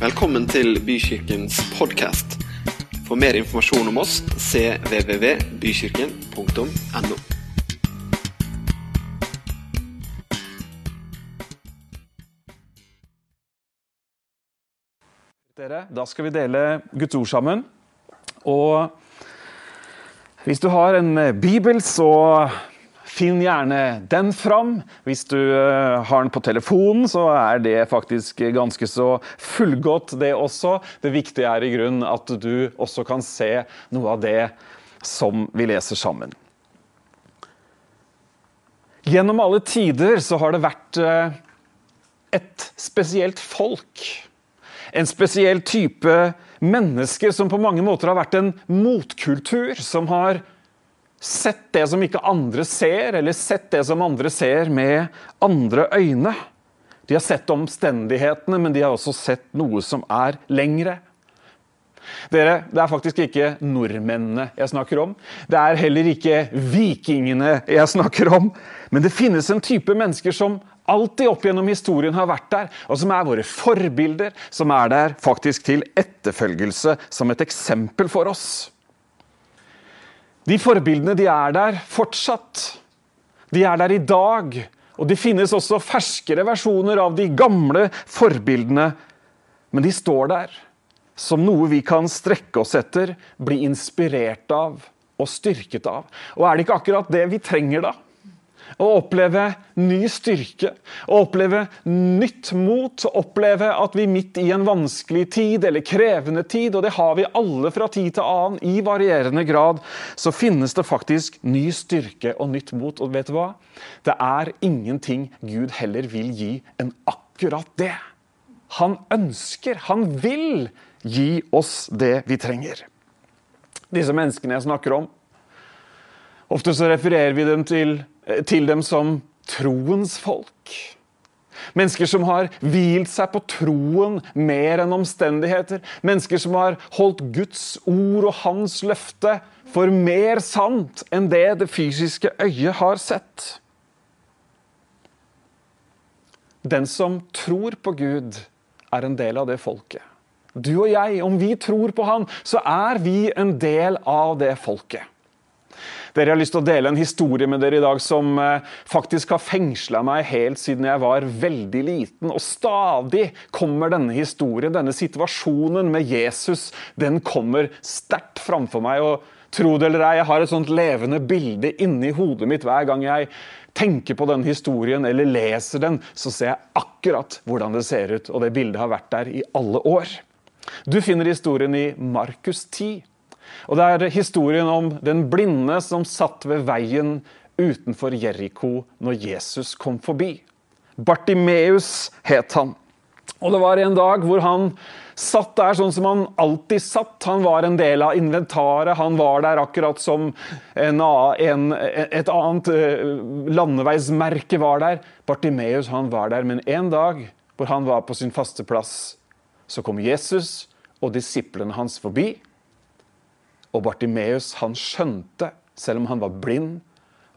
Velkommen til Bykirkens podkast. For mer informasjon om oss cvvvbykirken.no. Dere, da skal vi dele Guds ord sammen. Og hvis du har en eh, bibel, så finn gjerne den fram. Hvis du eh, har den på telefonen, så er det faktisk ganske så fullgodt, det også. Det viktige er i grunnen at du også kan se noe av det som vi leser sammen. Gjennom alle tider så har det vært eh, et spesielt folk en spesiell type mennesker som på mange måter har vært en motkultur, som har sett det som ikke andre ser, eller sett det som andre ser med andre øyne. De har sett omstendighetene, men de har også sett noe som er lengre. Dere, Det er faktisk ikke nordmennene jeg snakker om. Det er heller ikke vikingene jeg snakker om. Men det finnes en type mennesker som alltid opp gjennom historien har vært der, og som er våre forbilder, som er der faktisk til etterfølgelse som et eksempel for oss. De forbildene de er der fortsatt. De er der i dag. Og det finnes også ferskere versjoner av de gamle forbildene. Men de står der som noe vi kan strekke oss etter, bli inspirert av og styrket av. Og er det ikke akkurat det vi trenger da? Å oppleve ny styrke, å oppleve nytt mot, å oppleve at vi midt i en vanskelig tid eller krevende tid, og det har vi alle fra tid til annen i varierende grad, så finnes det faktisk ny styrke og nytt mot. Og vet du hva? Det er ingenting Gud heller vil gi enn akkurat det. Han ønsker, han vil gi oss det vi trenger. Disse menneskene jeg snakker om, ofte så refererer vi dem til, til dem som troens folk. Mennesker som har hvilt seg på troen mer enn omstendigheter. Mennesker som har holdt Guds ord og hans løfte for mer sant enn det det fysiske øyet har sett. Den som tror på Gud, er en del av det folket. Du og jeg, om vi tror på Han, så er vi en del av det folket. Dere har lyst til å dele en historie med dere i dag som eh, faktisk har fengsla meg helt siden jeg var veldig liten. Og stadig kommer denne historien, denne situasjonen med Jesus, den kommer sterkt framfor meg. og Tro det eller ei, jeg har et sånt levende bilde inni hodet mitt hver gang jeg tenker på den historien eller leser den, så ser jeg akkurat hvordan det ser ut. Og det bildet har vært der i alle år. Du finner historien i Markus 10. Og Det er historien om den blinde som satt ved veien utenfor Jeriko når Jesus kom forbi. Bartimeus het han. Og det var en dag hvor han satt der sånn som han alltid satt. Han var en del av inventaret. Han var der akkurat som en, en, et annet eh, landeveismerke var der. Bartimeus han var der, men en dag hvor han var på sin faste plass, så kom Jesus og disiplene hans forbi. Og Bartimeus han skjønte, selv om han var blind,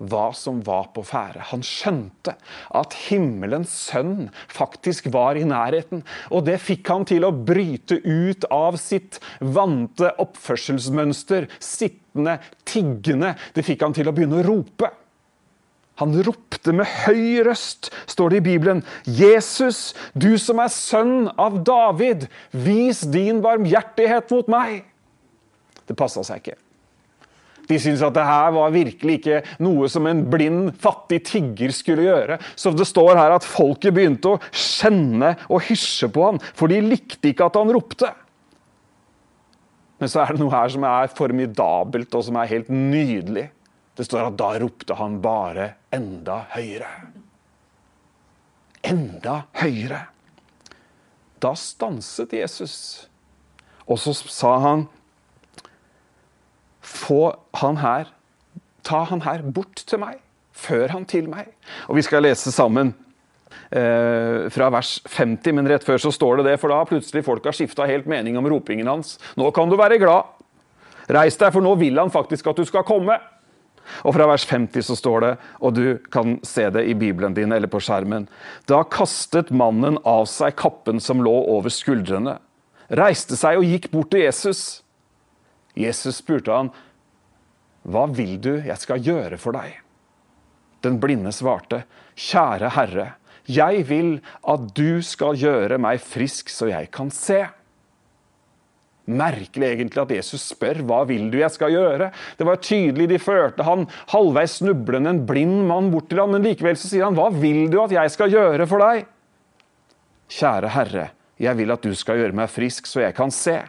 hva som var på ferde. Han skjønte at himmelens sønn faktisk var i nærheten. Og det fikk han til å bryte ut av sitt vante oppførselsmønster, sittende, tiggende. Det fikk han til å begynne å rope. Han ropte med høy røst, står det i Bibelen, 'Jesus, du som er sønn av David, vis din barmhjertighet mot meg.' Det passa seg ikke. De syntes at det her var virkelig ikke noe som en blind, fattig tigger skulle gjøre. Så det står her at folket begynte å skjenne og hysje på han, for de likte ikke at han ropte. Men så er det noe her som er formidabelt, og som er helt nydelig. Det står at da ropte han bare enda høyere. Enda høyere. Da stanset Jesus, og så sa han få han her, ta han her bort til meg. Før han til meg. Og vi skal lese sammen eh, fra vers 50, men rett før så står det det, for da har plutselig folk har skifta helt mening om ropingen hans. Nå kan du være glad. Reis deg, for nå vil han faktisk at du skal komme. Og fra vers 50 så står det, og du kan se det i Bibelen din eller på skjermen Da kastet mannen av seg kappen som lå over skuldrene, reiste seg og gikk bort til Jesus. Jesus spurte han, 'Hva vil du jeg skal gjøre for deg?' Den blinde svarte, 'Kjære Herre, jeg vil at du skal gjøre meg frisk så jeg kan se.' Merkelig egentlig at Jesus spør hva vil du jeg skal gjøre. Det var tydelig de førte han halvveis snublende en blind mann bort til ham, men likevel så sier han hva vil du at jeg skal gjøre for deg? Kjære Herre, jeg vil at du skal gjøre meg frisk så jeg kan se.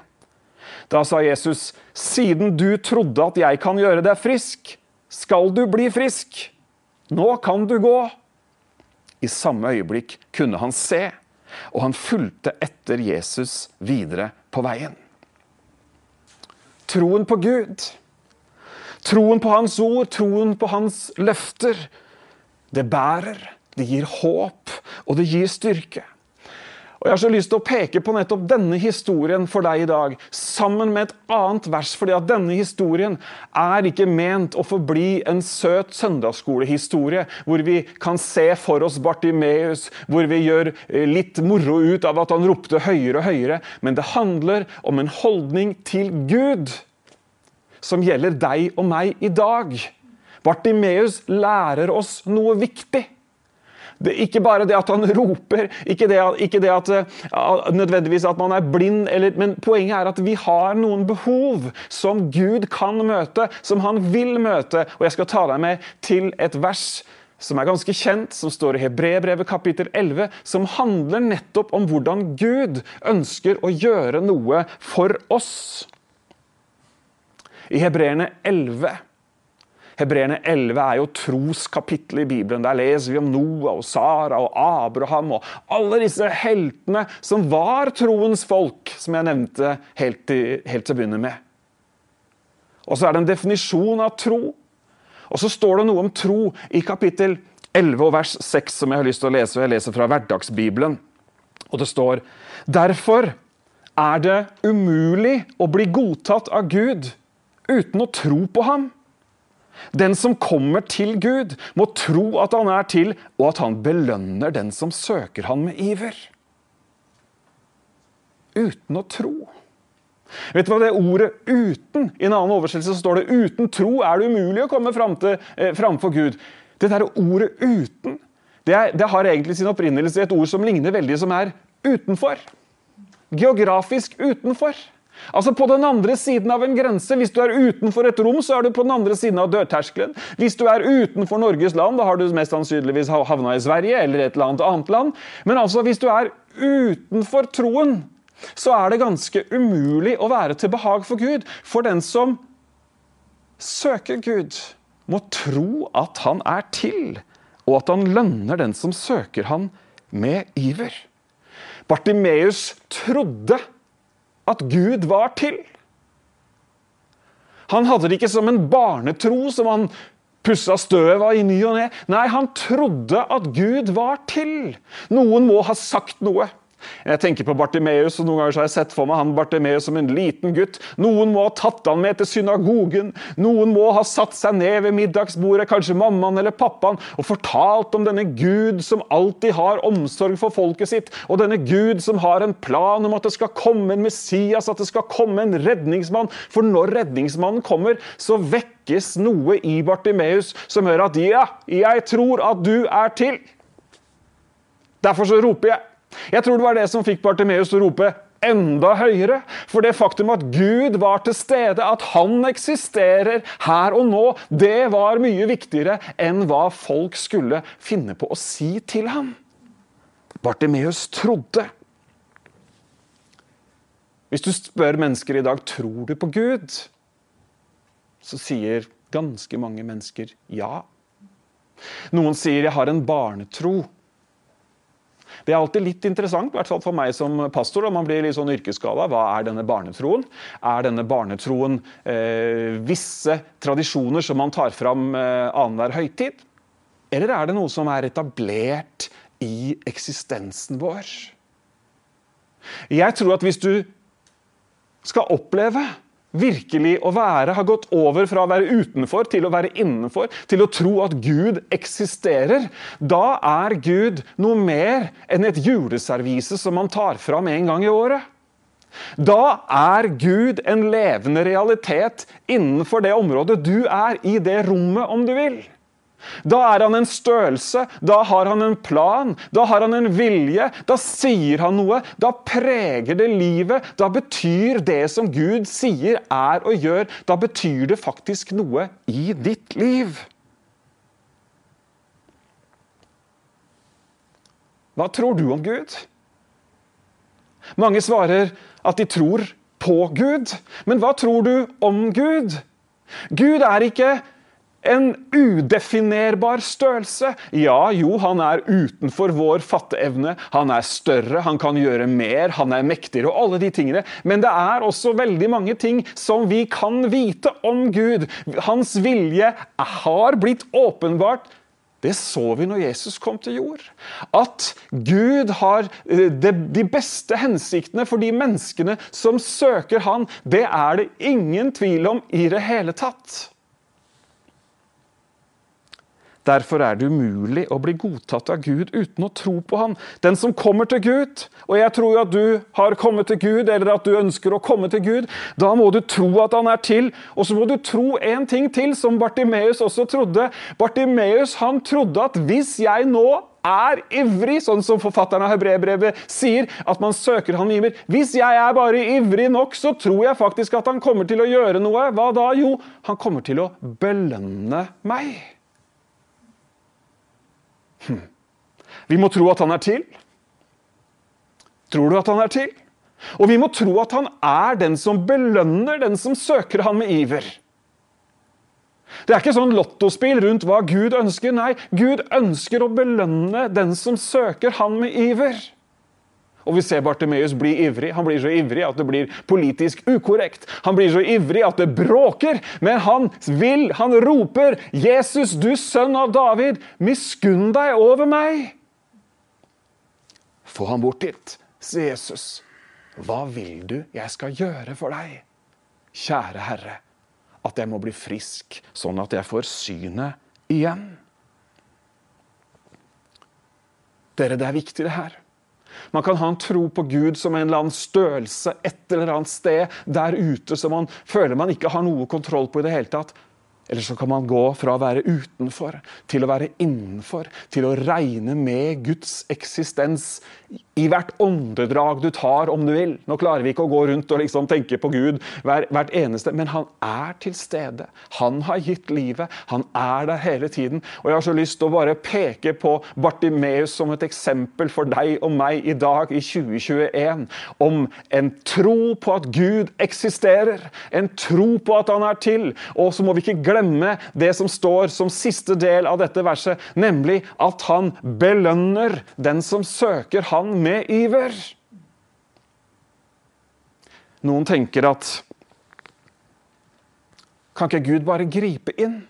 Da sa Jesus, siden du trodde at jeg kan gjøre deg frisk, skal du bli frisk. Nå kan du gå. I samme øyeblikk kunne han se, og han fulgte etter Jesus videre på veien. Troen på Gud, troen på Hans ord, troen på Hans løfter, det bærer, det gir håp, og det gir styrke. Og Jeg har så lyst til å peke på nettopp denne historien for deg i dag, sammen med et annet vers, fordi at denne historien er ikke ment å forbli en søt søndagsskolehistorie, hvor vi kan se for oss Bartimeus, hvor vi gjør eh, litt moro ut av at han ropte høyere og høyere, men det handler om en holdning til Gud som gjelder deg og meg i dag. Bartimeus lærer oss noe viktig. Det, ikke bare det at han roper, ikke det, ikke det at uh, nødvendigvis at man er blind, eller, men poenget er at vi har noen behov som Gud kan møte, som han vil møte. Og jeg skal ta deg med til et vers som er ganske kjent, som står i Hebrebrevet kapittel 11, som handler nettopp om hvordan Gud ønsker å gjøre noe for oss. I Hebreerne 11 Hebreerne 11 er jo troskapittelet i Bibelen. Der leser vi om Noah og Sara og Abraham og alle disse heltene som var troens folk, som jeg nevnte helt til, helt til å begynne med. Og så er det en definisjon av tro. Og så står det noe om tro i kapittel 11 og vers 6, som jeg har lyst til å lese. og Jeg leser fra Hverdagsbibelen. Og det står Derfor er det umulig å bli godtatt av Gud uten å tro på ham. Den som kommer til Gud, må tro at han er til, og at han belønner den som søker han med iver. Uten å tro. Vet du hva det ordet 'uten' I en annen oversettelse står det 'uten tro er det umulig å komme fram til, eh, framfor Gud'. Det der ordet 'uten' det, er, det har egentlig sin opprinnelse i et ord som ligner veldig, som er 'utenfor'. Geografisk utenfor. Altså På den andre siden av en grense. Hvis du er utenfor et rom, så er du på den andre siden av dørterskelen. Hvis du er utenfor Norges land, da har du mest sannsynligvis havna i Sverige eller et eller annet annet land. Men altså, hvis du er utenfor troen, så er det ganske umulig å være til behag for Gud. For den som søker Gud, må tro at han er til, og at han lønner den som søker han med iver. Bartimeus trodde at Gud var til. Han hadde det ikke som en barnetro som han pussa støv av i ny og ne. Nei, han trodde at Gud var til. Noen må ha sagt noe. Jeg tenker på Bartimeus, og noen ganger har jeg sett for meg han Bartimeus som en liten gutt. Noen må ha tatt han med til synagogen. Noen må ha satt seg ned ved middagsbordet, kanskje mammaen eller pappaen, og fortalt om denne Gud som alltid har omsorg for folket sitt, og denne Gud som har en plan om at det skal komme en Messias, at det skal komme en redningsmann. For når redningsmannen kommer, så vekkes noe i Bartimeus som gjør at ja, jeg tror at du er til. Derfor så roper jeg jeg tror det var det som fikk Bartimeus til å rope enda høyere. For det faktum at Gud var til stede, at han eksisterer her og nå, det var mye viktigere enn hva folk skulle finne på å si til ham. Bartimeus trodde. Hvis du spør mennesker i dag tror du på Gud, så sier ganske mange mennesker ja. Noen sier 'jeg har en barnetro'. Det er alltid litt interessant, i hvert fall for meg som pastor, da man blir litt sånn yrkesskada. Hva er denne barnetroen? Er denne barnetroen eh, visse tradisjoner som man tar fram eh, annenhver høytid? Eller er det noe som er etablert i eksistensen vår? Jeg tror at hvis du skal oppleve virkelig å være, har gått over fra å være utenfor til å være innenfor, til å tro at Gud eksisterer, da er Gud noe mer enn et juleservise som man tar fram en gang i året. Da er Gud en levende realitet innenfor det området du er, i det rommet, om du vil. Da er han en størrelse, da har han en plan, da har han en vilje. Da sier han noe, da preger det livet. Da betyr det som Gud sier, er og gjør, da betyr det faktisk noe i ditt liv. Hva tror du om Gud? Mange svarer at de tror på Gud. Men hva tror du om Gud? Gud er ikke en udefinerbar størrelse. Ja, jo, han er utenfor vår fatteevne. Han er større, han kan gjøre mer, han er mektigere og alle de tingene. Men det er også veldig mange ting som vi kan vite om Gud. Hans vilje har blitt åpenbart det så vi når Jesus kom til jord. At Gud har eh, de beste hensiktene for de menneskene som søker Han, det er det ingen tvil om i det hele tatt. Derfor er det umulig å bli godtatt av Gud uten å tro på Han. Den som kommer til Gud, og jeg tror jo at du har kommet til Gud, eller at du ønsker å komme til Gud, da må du tro at Han er til. Og så må du tro en ting til, som Bartimeus også trodde. Bartimeus han trodde at hvis jeg nå er ivrig, sånn som forfatteren av Hebrebrevet sier, at man søker han giver. Hvis jeg er bare ivrig nok, så tror jeg faktisk at han kommer til å gjøre noe. Hva da? Jo, han kommer til å belønne meg. Vi må tro at han er til. Tror du at han er til? Og vi må tro at han er den som belønner den som søker han med iver. Det er ikke sånn lottospill rundt hva Gud ønsker. Nei, Gud ønsker å belønne den som søker han med iver. Og vi ser Bartimeus bli ivrig. Han blir så ivrig at det blir politisk ukorrekt. Han blir så ivrig at det bråker. Men han vil, han roper, 'Jesus, du sønn av David, miskunn deg over meg!' Få ham bort dit, sier Jesus. Hva vil du jeg skal gjøre for deg? Kjære Herre, at jeg må bli frisk, sånn at jeg får synet igjen. Dere, det er viktig, det her. Man kan ha en tro på Gud som en eller annen størrelse et eller annet sted der ute som man føler man ikke har noe kontroll på i det hele tatt. Eller så kan man gå fra å være utenfor til å være innenfor, til å regne med Guds eksistens i hvert åndedrag du tar, om du vil. Nå klarer vi ikke å gå rundt og liksom tenke på Gud hver, hvert eneste, men han er til stede. Han har gitt livet. Han er der hele tiden. Og jeg har så lyst til å bare peke på Bartimeus som et eksempel for deg og meg i dag, i 2021, om en tro på at Gud eksisterer. En tro på at han er til. Og så må vi ikke glemme det som står som siste del av dette verset, nemlig at han belønner den som søker han med iver. Noen tenker at Kan ikke Gud bare gripe inn?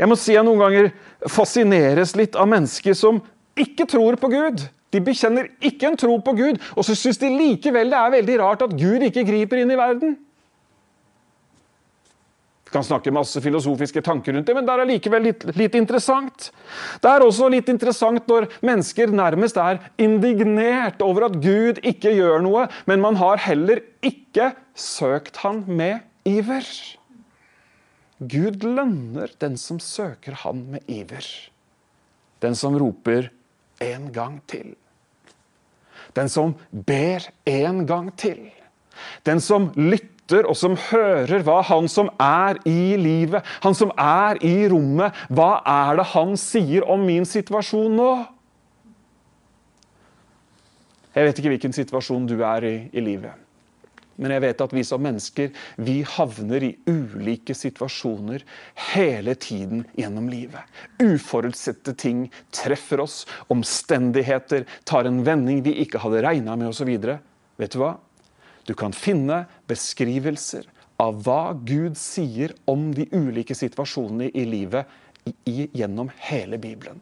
Jeg må si jeg noen ganger fascineres litt av mennesker som ikke tror på Gud. De bekjenner ikke en tro på Gud, og så syns de likevel det er veldig rart at Gud ikke griper inn i verden kan snakke masse filosofiske tanker rundt det, men det er allikevel litt, litt, interessant. Det er også litt interessant når mennesker nærmest er indignert over at Gud ikke gjør noe, men man har heller ikke søkt han med iver. Gud lønner den som søker han med iver. Den som roper en gang til. Den som ber en gang til. Den som lytter lytter, og som hører hva han som er i livet, han som er i rommet, hva er det han sier om min situasjon nå? Jeg vet ikke hvilken situasjon du er i i livet. Men jeg vet at vi som mennesker vi havner i ulike situasjoner hele tiden gjennom livet. Uforutsette ting treffer oss. Omstendigheter tar en vending vi ikke hadde regna med osv. Vet du hva? Du kan finne beskrivelser av hva Gud sier om de ulike situasjonene i livet i, gjennom hele Bibelen.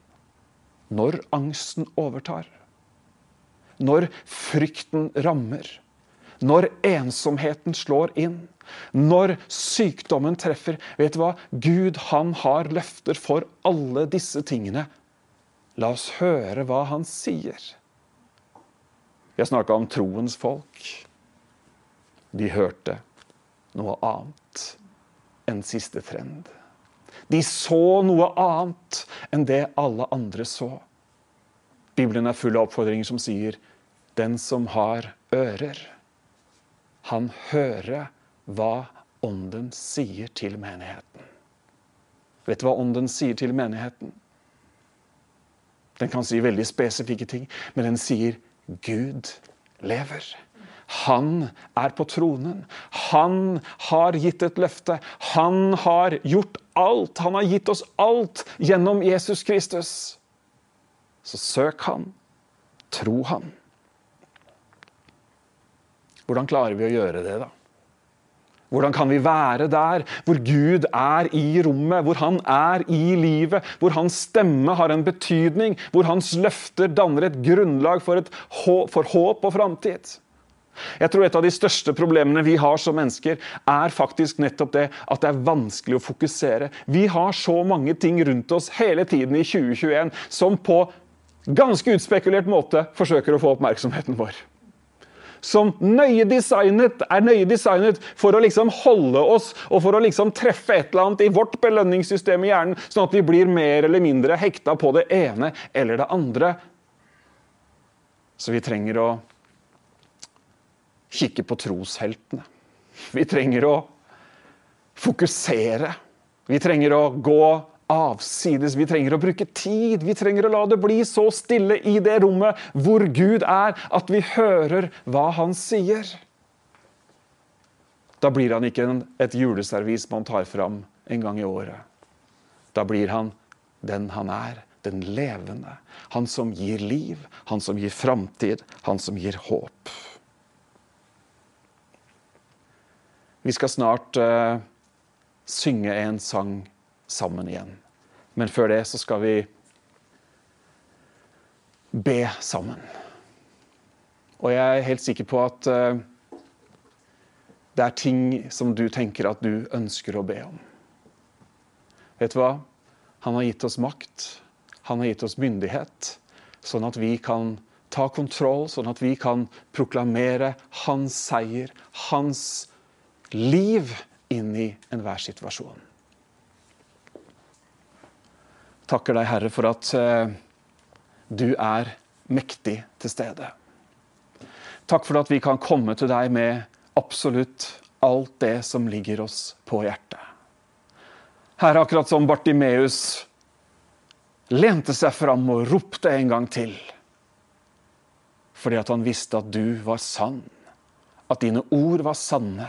Når angsten overtar, når frykten rammer, når ensomheten slår inn, når sykdommen treffer Vet du hva? Gud han har løfter for alle disse tingene. La oss høre hva han sier. Vi har snakka om troens folk. De hørte noe annet enn siste trend. De så noe annet enn det alle andre så. Bibelen er full av oppfordringer som sier den som har ører, han hører hva Ånden sier til menigheten. Vet du hva Ånden sier til menigheten? Den kan si veldig spesifikke ting, men den sier Gud lever. Han er på tronen. Han har gitt et løfte. Han har gjort alt. Han har gitt oss alt gjennom Jesus Kristus. Så søk han. Tro han. Hvordan klarer vi å gjøre det, da? Hvordan kan vi være der hvor Gud er i rommet, hvor han er i livet, hvor hans stemme har en betydning, hvor hans løfter danner et grunnlag for, et håp, for håp og framtid? Jeg tror et av de største problemene vi har som mennesker, er faktisk nettopp det at det er vanskelig å fokusere. Vi har så mange ting rundt oss hele tiden i 2021 som på ganske utspekulert måte forsøker å få oppmerksomheten vår som nøye designet, er nøye designet for å liksom holde oss og for å liksom treffe et eller annet i vårt belønningssystem i hjernen, sånn at vi blir mer eller mindre hekta på det ene eller det andre. Så vi trenger å kikke på trosheltene. Vi trenger å fokusere. Vi trenger å gå avsides. Vi trenger å bruke tid. Vi trenger å la det bli så stille i det rommet hvor Gud er, at vi hører hva han sier. Da blir han ikke et juleservis man tar fram en gang i året. Da blir han den han er, den levende. Han som gir liv, han som gir framtid, han som gir håp. Vi skal snart uh, synge en sang sammen igjen. Men før det så skal vi be sammen. Og jeg er helt sikker på at uh, det er ting som du tenker at du ønsker å be om. Vet du hva? Han har gitt oss makt. Han har gitt oss myndighet, sånn at vi kan ta kontroll, sånn at vi kan proklamere hans seier, hans liv inn i enhver situasjon takker deg, Herre, for at eh, du er mektig til stede. Takk for at vi kan komme til deg med absolutt alt det som ligger oss på hjertet. Herre, akkurat som Bartimeus lente seg fram og ropte en gang til. Fordi at han visste at du var sann, at dine ord var sanne,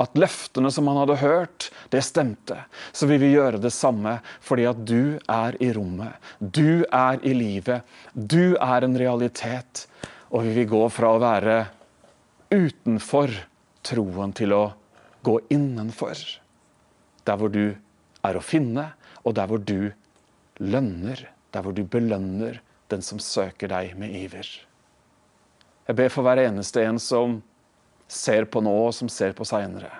at løftene som han hadde hørt, det stemte, så vil vi gjøre det samme fordi at du er i rommet. Du er i livet. Du er en realitet. Og vi vil gå fra å være utenfor troen til å gå innenfor. Der hvor du er å finne, og der hvor du lønner. Der hvor du belønner den som søker deg med iver. Jeg ber for hver eneste en som ser på nå, og som ser på seinere.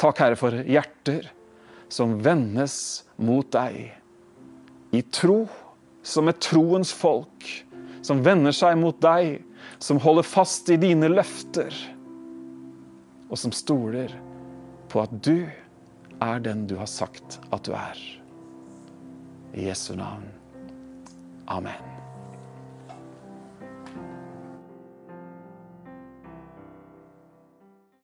Takk, Herre, for hjerter som vendes mot deg i tro, som et troens folk, som vender seg mot deg, som holder fast i dine løfter, og som stoler på at du er den du har sagt at du er. I Jesu navn. Amen.